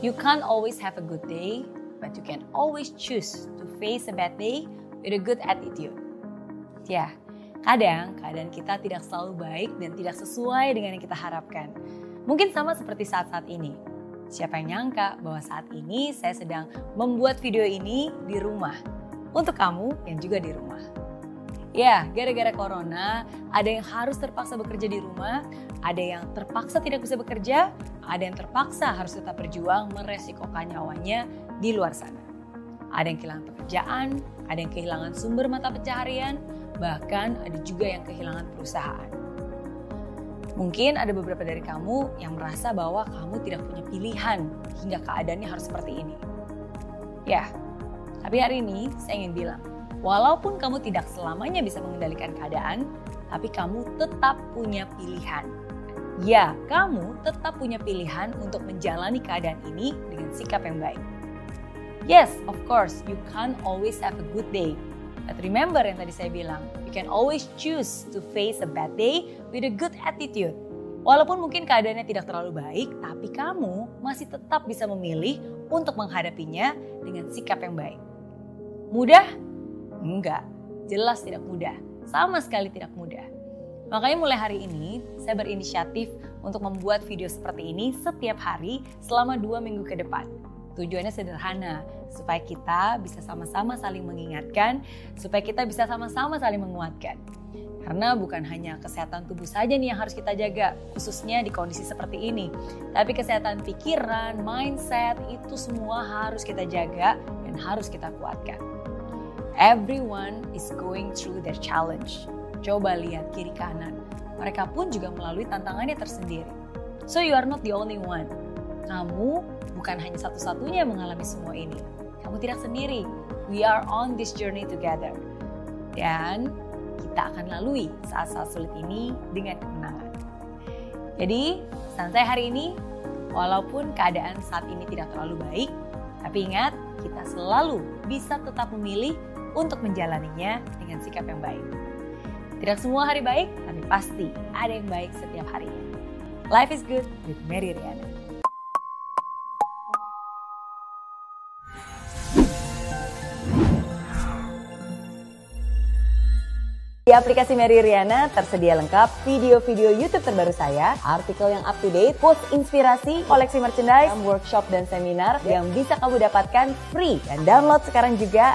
You can't always have a good day, but you can always choose to face a bad day with a good attitude. Ya, kadang keadaan kita tidak selalu baik dan tidak sesuai dengan yang kita harapkan. Mungkin sama seperti saat-saat ini. Siapa yang nyangka bahwa saat ini saya sedang membuat video ini di rumah. Untuk kamu yang juga di rumah. Ya, gara-gara corona, ada yang harus terpaksa bekerja di rumah, ada yang terpaksa tidak bisa bekerja, ada yang terpaksa harus tetap berjuang meresikokan nyawanya di luar sana. Ada yang kehilangan pekerjaan, ada yang kehilangan sumber mata pencaharian, bahkan ada juga yang kehilangan perusahaan. Mungkin ada beberapa dari kamu yang merasa bahwa kamu tidak punya pilihan hingga keadaannya harus seperti ini. Ya, tapi hari ini saya ingin bilang, Walaupun kamu tidak selamanya bisa mengendalikan keadaan, tapi kamu tetap punya pilihan. Ya, kamu tetap punya pilihan untuk menjalani keadaan ini dengan sikap yang baik. Yes, of course, you can't always have a good day. But remember yang tadi saya bilang, you can always choose to face a bad day with a good attitude. Walaupun mungkin keadaannya tidak terlalu baik, tapi kamu masih tetap bisa memilih untuk menghadapinya dengan sikap yang baik. Mudah? Enggak, jelas tidak mudah. Sama sekali tidak mudah. Makanya mulai hari ini, saya berinisiatif untuk membuat video seperti ini setiap hari selama dua minggu ke depan. Tujuannya sederhana, supaya kita bisa sama-sama saling mengingatkan, supaya kita bisa sama-sama saling menguatkan. Karena bukan hanya kesehatan tubuh saja nih yang harus kita jaga, khususnya di kondisi seperti ini. Tapi kesehatan pikiran, mindset, itu semua harus kita jaga dan harus kita kuatkan. Everyone is going through their challenge. Coba lihat kiri kanan. Mereka pun juga melalui tantangannya tersendiri. So you are not the only one. Kamu bukan hanya satu-satunya yang mengalami semua ini. Kamu tidak sendiri. We are on this journey together. Dan kita akan lalui saat-saat sulit ini dengan kemenangan. Jadi, santai hari ini, walaupun keadaan saat ini tidak terlalu baik, tapi ingat, kita selalu bisa tetap memilih untuk menjalaninya dengan sikap yang baik. Tidak semua hari baik, tapi pasti ada yang baik setiap harinya. Life is good with Mary Riana. Di aplikasi Mary Riana tersedia lengkap video-video YouTube terbaru saya, artikel yang up to date, quotes inspirasi, koleksi merchandise, workshop dan seminar yang bisa kamu dapatkan free dan download sekarang juga